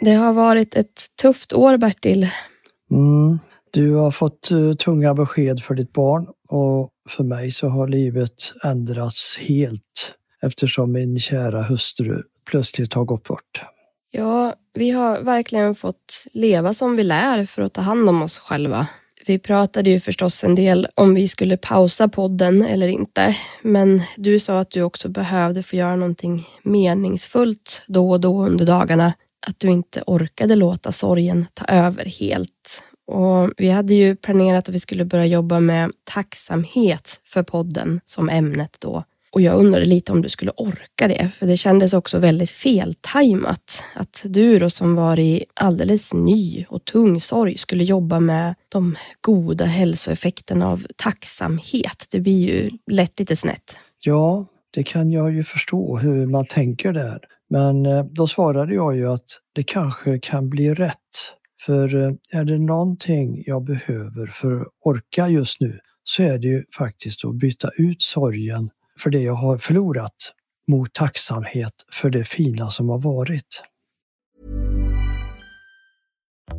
Det har varit ett tufft år, Bertil. Mm. Du har fått uh, tunga besked för ditt barn och för mig så har livet ändrats helt eftersom min kära hustru plötsligt har gått bort. Ja, vi har verkligen fått leva som vi lär för att ta hand om oss själva. Vi pratade ju förstås en del om vi skulle pausa podden eller inte, men du sa att du också behövde få göra någonting meningsfullt då och då under dagarna. Att du inte orkade låta sorgen ta över helt. Och vi hade ju planerat att vi skulle börja jobba med tacksamhet för podden som ämnet då. Och jag undrade lite om du skulle orka det, för det kändes också väldigt feltajmat. Att du då som var i alldeles ny och tung sorg skulle jobba med de goda hälsoeffekterna av tacksamhet. Det blir ju lätt lite snett. Ja, det kan jag ju förstå hur man tänker där. Men eh, då svarade jag ju att det kanske kan bli rätt. För eh, är det någonting jag behöver för att orka just nu så är det ju faktiskt att byta ut sorgen för det jag har förlorat mot tacksamhet för det fina som har varit.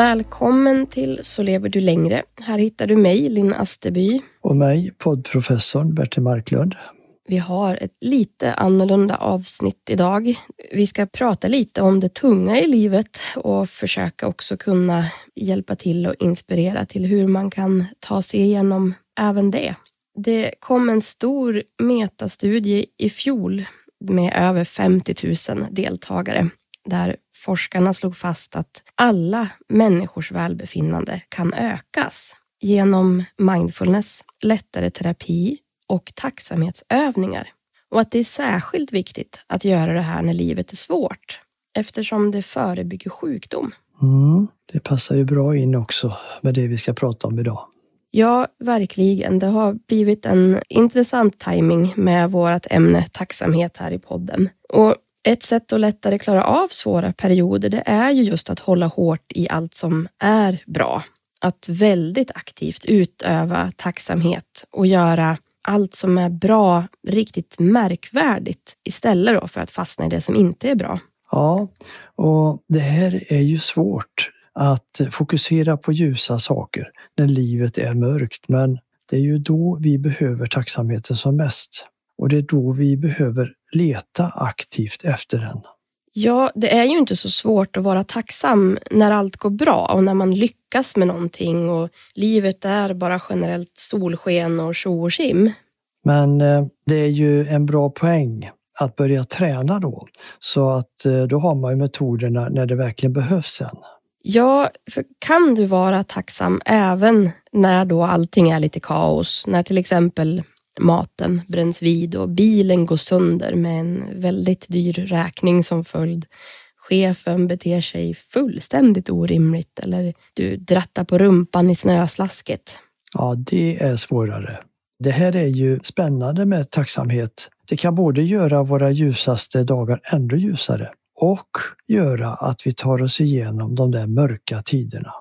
Välkommen till Så lever du längre. Här hittar du mig, Linn Asterby. Och mig, poddprofessorn Bertil Marklund. Vi har ett lite annorlunda avsnitt idag. Vi ska prata lite om det tunga i livet och försöka också kunna hjälpa till och inspirera till hur man kan ta sig igenom även det. Det kom en stor metastudie i fjol med över 50 000 deltagare där forskarna slog fast att alla människors välbefinnande kan ökas genom mindfulness, lättare terapi och tacksamhetsövningar. Och att det är särskilt viktigt att göra det här när livet är svårt eftersom det förebygger sjukdom. Mm, det passar ju bra in också med det vi ska prata om idag. Ja, verkligen. Det har blivit en intressant timing med vårt ämne tacksamhet här i podden. Och ett sätt att lättare klara av svåra perioder, det är ju just att hålla hårt i allt som är bra. Att väldigt aktivt utöva tacksamhet och göra allt som är bra riktigt märkvärdigt istället då för att fastna i det som inte är bra. Ja, och det här är ju svårt att fokusera på ljusa saker när livet är mörkt, men det är ju då vi behöver tacksamheten som mest. Och det är då vi behöver leta aktivt efter den. Ja, det är ju inte så svårt att vara tacksam när allt går bra och när man lyckas med någonting och livet är bara generellt solsken och tjo och kim. Men eh, det är ju en bra poäng att börja träna då. Så att eh, då har man ju metoderna när det verkligen behövs sen. Ja, för kan du vara tacksam även när då allting är lite kaos? När till exempel maten bränns vid och bilen går sönder med en väldigt dyr räkning som följd. Chefen beter sig fullständigt orimligt eller du drattar på rumpan i snöslasket. Ja, det är svårare. Det här är ju spännande med tacksamhet. Det kan både göra våra ljusaste dagar ännu ljusare och göra att vi tar oss igenom de där mörka tiderna.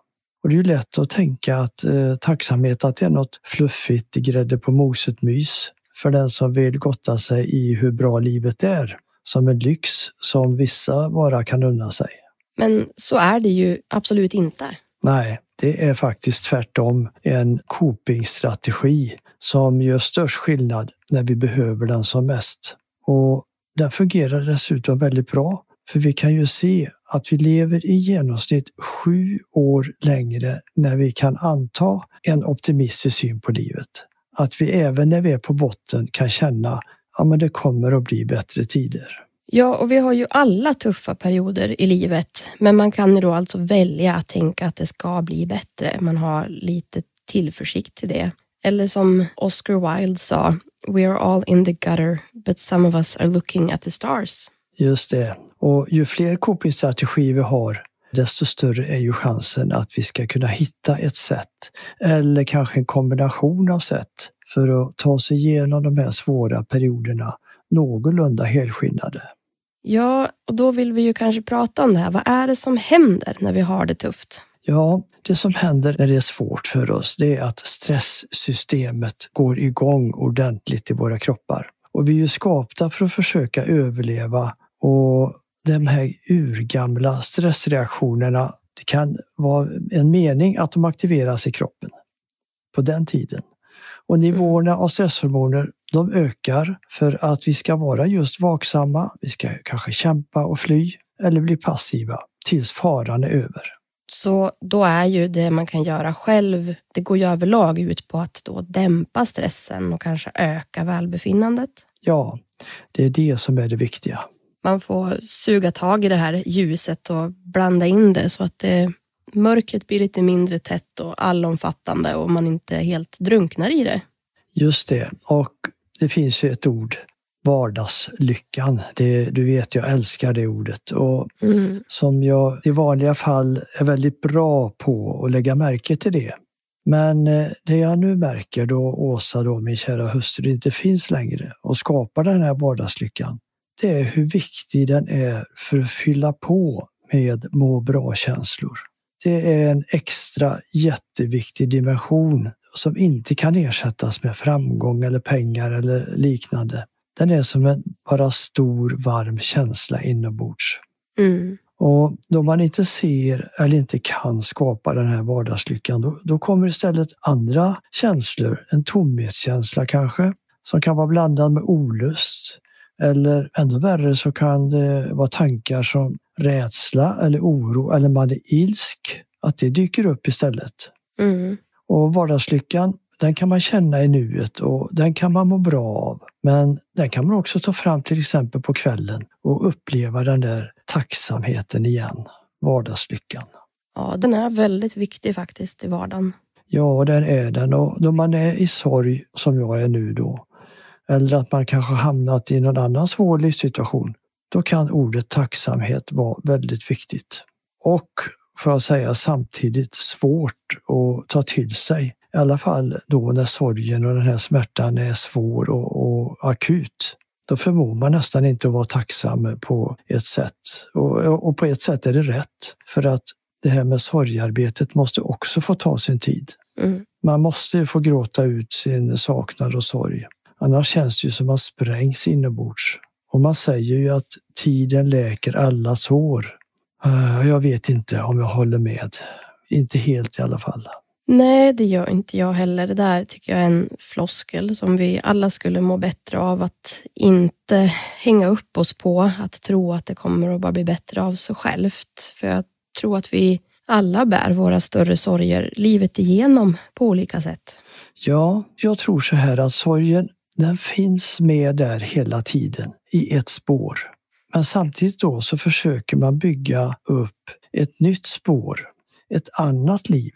Och det är ju lätt att tänka att eh, tacksamhet att det är något fluffigt grädde på moset mys för den som vill gotta sig i hur bra livet är, som en lyx som vissa bara kan unna sig. Men så är det ju absolut inte. Nej, det är faktiskt tvärtom en copingstrategi som gör störst skillnad när vi behöver den som mest. Och den fungerar dessutom väldigt bra för vi kan ju se att vi lever i genomsnitt sju år längre när vi kan anta en optimistisk syn på livet. Att vi även när vi är på botten kan känna att det kommer att bli bättre tider. Ja, och vi har ju alla tuffa perioder i livet, men man kan ju då alltså välja att tänka att det ska bli bättre. Man har lite tillförsikt till det. Eller som Oscar Wilde sa, We are all in the gutter, but some of us are looking at the stars. Just det. Och ju fler copingstrategier vi har, desto större är ju chansen att vi ska kunna hitta ett sätt, eller kanske en kombination av sätt, för att ta oss igenom de här svåra perioderna någorlunda helskinnade. Ja, och då vill vi ju kanske prata om det här. Vad är det som händer när vi har det tufft? Ja, det som händer när det är svårt för oss, det är att stresssystemet går igång ordentligt i våra kroppar. Och vi är ju skapta för att försöka överleva och de här urgamla stressreaktionerna, det kan vara en mening att de aktiveras i kroppen på den tiden. Och nivåerna av stresshormoner de ökar för att vi ska vara just vaksamma, vi ska kanske kämpa och fly eller bli passiva tills faran är över. Så då är ju det man kan göra själv, det går ju överlag ut på att då dämpa stressen och kanske öka välbefinnandet. Ja, det är det som är det viktiga. Man får suga tag i det här ljuset och blanda in det så att det, mörkret blir lite mindre tätt och allomfattande och man inte helt drunknar i det. Just det. Och det finns ju ett ord, vardagslyckan. Det, du vet, jag älskar det ordet. Och mm. Som jag i vanliga fall är väldigt bra på att lägga märke till det. Men eh, det jag nu märker då Åsa, då, min kära hustru, inte finns längre och skapar den här vardagslyckan, det är hur viktig den är för att fylla på med må bra-känslor. Det är en extra jätteviktig dimension som inte kan ersättas med framgång eller pengar eller liknande. Den är som en bara stor varm känsla inombords. Mm. Och då man inte ser eller inte kan skapa den här vardagslyckan, då, då kommer istället andra känslor. En tomhetskänsla kanske, som kan vara blandad med olust. Eller ännu värre så kan det vara tankar som rädsla eller oro eller man är ilsk. Att det dyker upp istället. Mm. Och vardagslyckan, den kan man känna i nuet och den kan man må bra av. Men den kan man också ta fram till exempel på kvällen och uppleva den där tacksamheten igen. Vardagslyckan. Ja, den är väldigt viktig faktiskt i vardagen. Ja, den är den. Och då man är i sorg, som jag är nu då, eller att man kanske hamnat i någon annan svår livssituation, då kan ordet tacksamhet vara väldigt viktigt. Och får jag säga samtidigt svårt att ta till sig. I alla fall då när sorgen och den här smärtan är svår och, och akut. Då förmår man nästan inte att vara tacksam på ett sätt. Och, och på ett sätt är det rätt. För att det här med sorgarbetet måste också få ta sin tid. Mm. Man måste få gråta ut sin saknad och sorg. Annars känns det ju som man sprängs inombords. Och man säger ju att tiden läker alla sår. Eh, jag vet inte om jag håller med. Inte helt i alla fall. Nej, det gör inte jag heller. Det där tycker jag är en floskel som vi alla skulle må bättre av att inte hänga upp oss på. Att tro att det kommer att bara bli bättre av sig självt. För jag tror att vi alla bär våra större sorger livet igenom på olika sätt. Ja, jag tror så här att sorgen den finns med där hela tiden i ett spår. Men samtidigt då så försöker man bygga upp ett nytt spår, ett annat liv,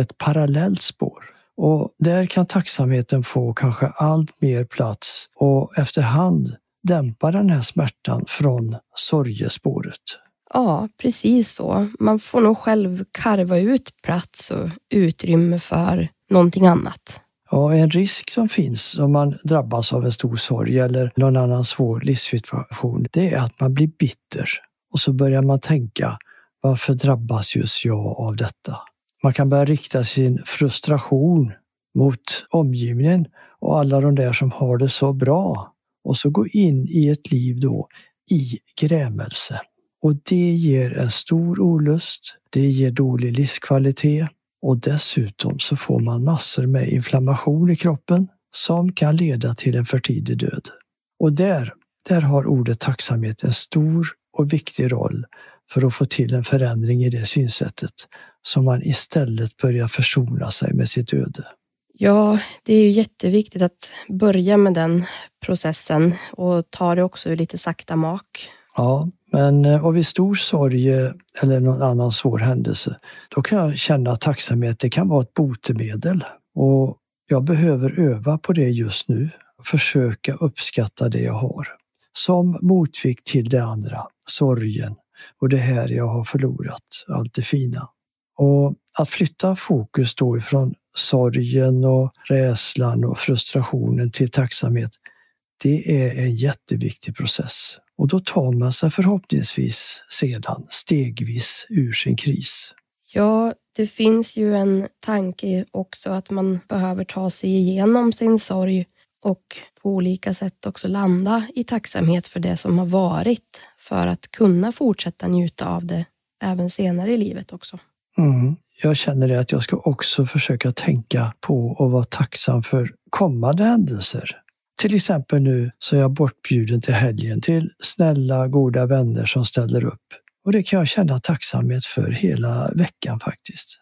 ett parallellt spår. Och där kan tacksamheten få kanske allt mer plats och efterhand dämpa den här smärtan från sorgespåret. Ja, precis så. Man får nog själv karva ut plats och utrymme för någonting annat. Ja, en risk som finns om man drabbas av en stor sorg eller någon annan svår livssituation, det är att man blir bitter. Och så börjar man tänka, varför drabbas just jag av detta? Man kan börja rikta sin frustration mot omgivningen och alla de där som har det så bra. Och så gå in i ett liv då i grämelse. Och det ger en stor olust, det ger dålig livskvalitet och dessutom så får man massor med inflammation i kroppen som kan leda till en för tidig död. Och där, där har ordet tacksamhet en stor och viktig roll för att få till en förändring i det synsättet så man istället börjar försona sig med sitt öde. Ja, det är ju jätteviktigt att börja med den processen och ta det också lite sakta mak. Ja, men eh, och vid stor sorg eh, eller någon annan svår händelse, då kan jag känna att tacksamhet det kan vara ett botemedel. Och jag behöver öva på det just nu. Försöka uppskatta det jag har. Som motvikt till det andra, sorgen och det här jag har förlorat, allt det fina. Och att flytta fokus då ifrån sorgen och rädslan och frustrationen till tacksamhet, det är en jätteviktig process. Och då tar man sig förhoppningsvis sedan stegvis ur sin kris. Ja, det finns ju en tanke också att man behöver ta sig igenom sin sorg och på olika sätt också landa i tacksamhet för det som har varit för att kunna fortsätta njuta av det även senare i livet också. Mm. Jag känner det att jag ska också försöka tänka på och vara tacksam för kommande händelser. Till exempel nu så är jag bortbjuden till helgen till snälla, goda vänner som ställer upp. Och det kan jag känna tacksamhet för hela veckan faktiskt.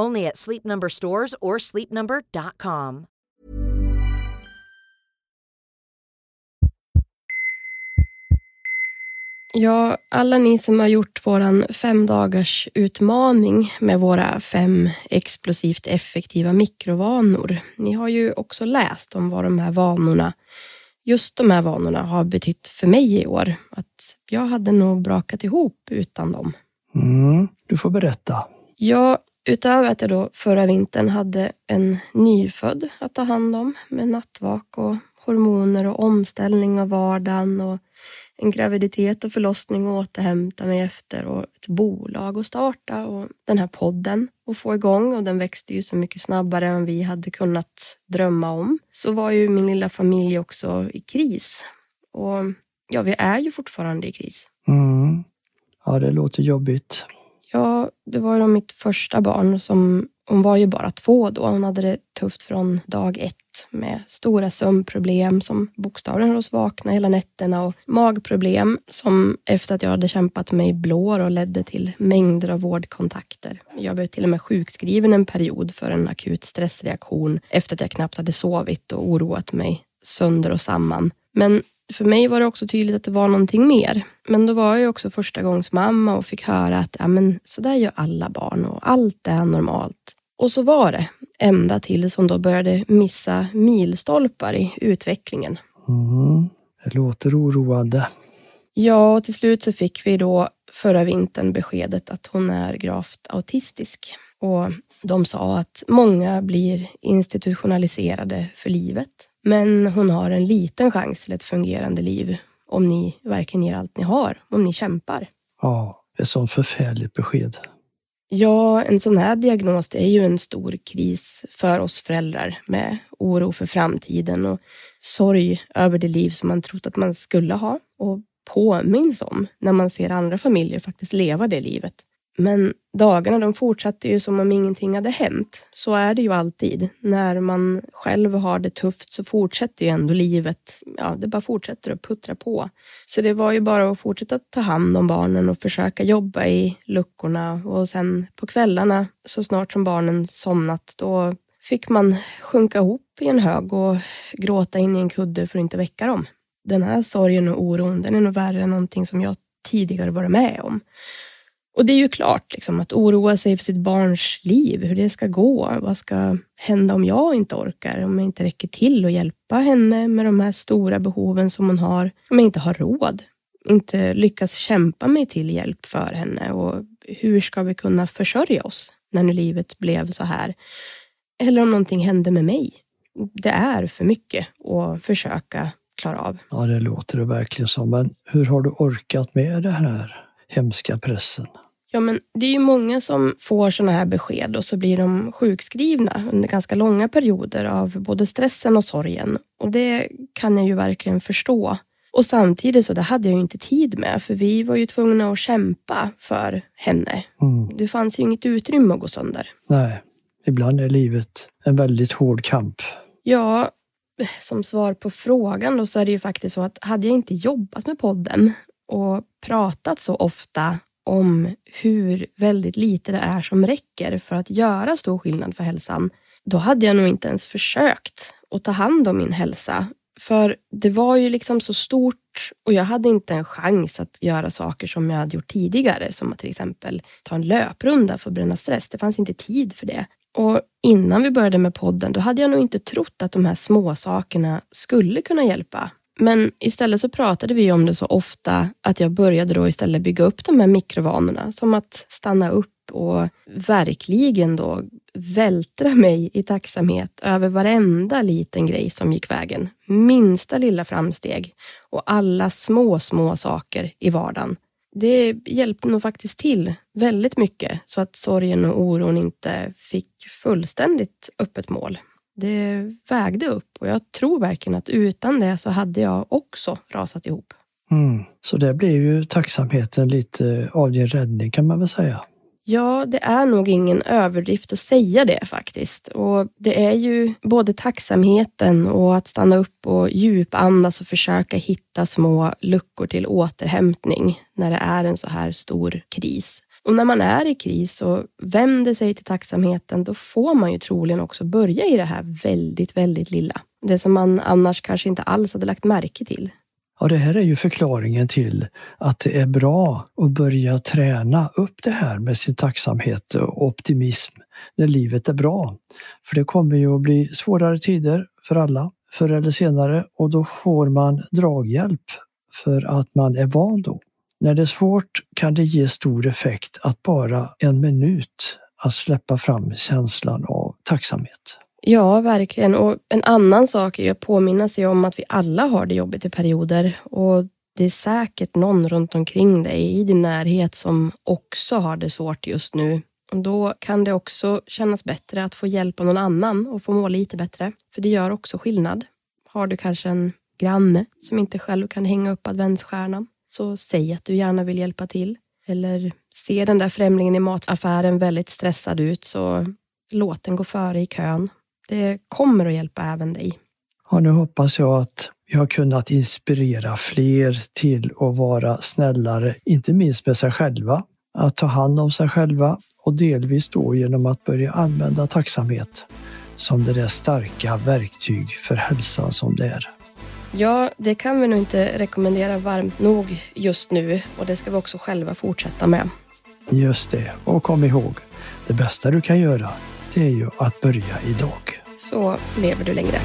Only at Sleep Number stores or sleepnumber.com. Ja, alla ni som har gjort våran fem dagars utmaning med våra fem explosivt effektiva mikrovanor. Ni har ju också läst om vad de här vanorna, just de här vanorna har betytt för mig i år. Att jag hade nog brakat ihop utan dem. Mm, du får berätta. Ja, Utöver att jag då förra vintern hade en nyfödd att ta hand om med nattvak och hormoner och omställning av vardagen och en graviditet och förlossning att återhämta mig efter och ett bolag att starta och den här podden att få igång och den växte ju så mycket snabbare än vi hade kunnat drömma om. Så var ju min lilla familj också i kris. Och ja, vi är ju fortfarande i kris. Mm. Ja, det låter jobbigt. Ja, det var då mitt första barn. Som, hon var ju bara två då. Hon hade det tufft från dag ett med stora sömnproblem som bokstavligen höll oss vakna hela nätterna och magproblem som efter att jag hade kämpat mig blå och ledde till mängder av vårdkontakter. Jag blev till och med sjukskriven en period för en akut stressreaktion efter att jag knappt hade sovit och oroat mig sönder och samman. Men för mig var det också tydligt att det var någonting mer. Men då var jag också första gångs mamma och fick höra att ja, men så där gör alla barn och allt är normalt. Och så var det, ända till som då började missa milstolpar i utvecklingen. Mm, det låter oroande. Ja, och till slut så fick vi då förra vintern beskedet att hon är gravt autistisk. Och de sa att många blir institutionaliserade för livet. Men hon har en liten chans till ett fungerande liv om ni verkligen ger allt ni har, om ni kämpar. Ja, ett sånt förfärligt besked. Ja, en sån här diagnos är ju en stor kris för oss föräldrar med oro för framtiden och sorg över det liv som man trott att man skulle ha och påminns om när man ser andra familjer faktiskt leva det livet. Men dagarna de fortsatte ju som om ingenting hade hänt. Så är det ju alltid. När man själv har det tufft så fortsätter ju ändå livet. Ja, det bara fortsätter att puttra på. Så det var ju bara att fortsätta ta hand om barnen och försöka jobba i luckorna och sen på kvällarna så snart som barnen somnat då fick man sjunka ihop i en hög och gråta in i en kudde för att inte väcka dem. Den här sorgen och oron, den är nog värre än någonting som jag tidigare varit med om. Och det är ju klart liksom, att oroa sig för sitt barns liv, hur det ska gå. Vad ska hända om jag inte orkar? Om jag inte räcker till att hjälpa henne med de här stora behoven som hon har. Om jag inte har råd. Inte lyckas kämpa mig till hjälp för henne. Och hur ska vi kunna försörja oss när nu livet blev så här? Eller om någonting hände med mig. Det är för mycket att försöka klara av. Ja, det låter det verkligen som. Men hur har du orkat med den här hemska pressen? Ja, men det är ju många som får sådana här besked och så blir de sjukskrivna under ganska långa perioder av både stressen och sorgen. Och det kan jag ju verkligen förstå. Och samtidigt så det hade jag ju inte tid med för vi var ju tvungna att kämpa för henne. Mm. Det fanns ju inget utrymme att gå sönder. Nej, ibland är livet en väldigt hård kamp. Ja, som svar på frågan då så är det ju faktiskt så att hade jag inte jobbat med podden och pratat så ofta om hur väldigt lite det är som räcker för att göra stor skillnad för hälsan, då hade jag nog inte ens försökt att ta hand om min hälsa. För det var ju liksom så stort och jag hade inte en chans att göra saker som jag hade gjort tidigare, som att till exempel ta en löprunda för att bränna stress. Det fanns inte tid för det. Och innan vi började med podden, då hade jag nog inte trott att de här små sakerna skulle kunna hjälpa. Men istället så pratade vi om det så ofta att jag började då istället bygga upp de här mikrovanorna. Som att stanna upp och verkligen då vältra mig i tacksamhet över varenda liten grej som gick vägen. Minsta lilla framsteg och alla små, små saker i vardagen. Det hjälpte nog faktiskt till väldigt mycket så att sorgen och oron inte fick fullständigt öppet mål det vägde upp och jag tror verkligen att utan det så hade jag också rasat ihop. Mm. Så det blev ju tacksamheten lite av din räddning kan man väl säga. Ja, det är nog ingen överdrift att säga det faktiskt. Och Det är ju både tacksamheten och att stanna upp och djupandas och försöka hitta små luckor till återhämtning när det är en så här stor kris. Och när man är i kris och vänder sig till tacksamheten, då får man ju troligen också börja i det här väldigt, väldigt lilla. Det som man annars kanske inte alls hade lagt märke till. Ja, det här är ju förklaringen till att det är bra att börja träna upp det här med sin tacksamhet och optimism när livet är bra. För det kommer ju att bli svårare tider för alla förr eller senare och då får man draghjälp för att man är van då. När det är svårt kan det ge stor effekt att bara en minut att släppa fram känslan av tacksamhet. Ja, verkligen. Och en annan sak är att påminna sig om att vi alla har det jobbigt i perioder. Och det är säkert någon runt omkring dig i din närhet som också har det svårt just nu. Och då kan det också kännas bättre att få hjälp av någon annan och få må lite bättre. För det gör också skillnad. Har du kanske en granne som inte själv kan hänga upp adventsstjärnan så säg att du gärna vill hjälpa till. Eller ser den där främlingen i mataffären väldigt stressad ut så låt den gå före i kön. Det kommer att hjälpa även dig. Ja, nu hoppas jag att vi har kunnat inspirera fler till att vara snällare, inte minst med sig själva, att ta hand om sig själva och delvis då genom att börja använda tacksamhet som det där starka verktyg för hälsan som det är. Ja, det kan vi nog inte rekommendera varmt nog just nu och det ska vi också själva fortsätta med. Just det, och kom ihåg, det bästa du kan göra det är ju att börja idag. Så lever du längre.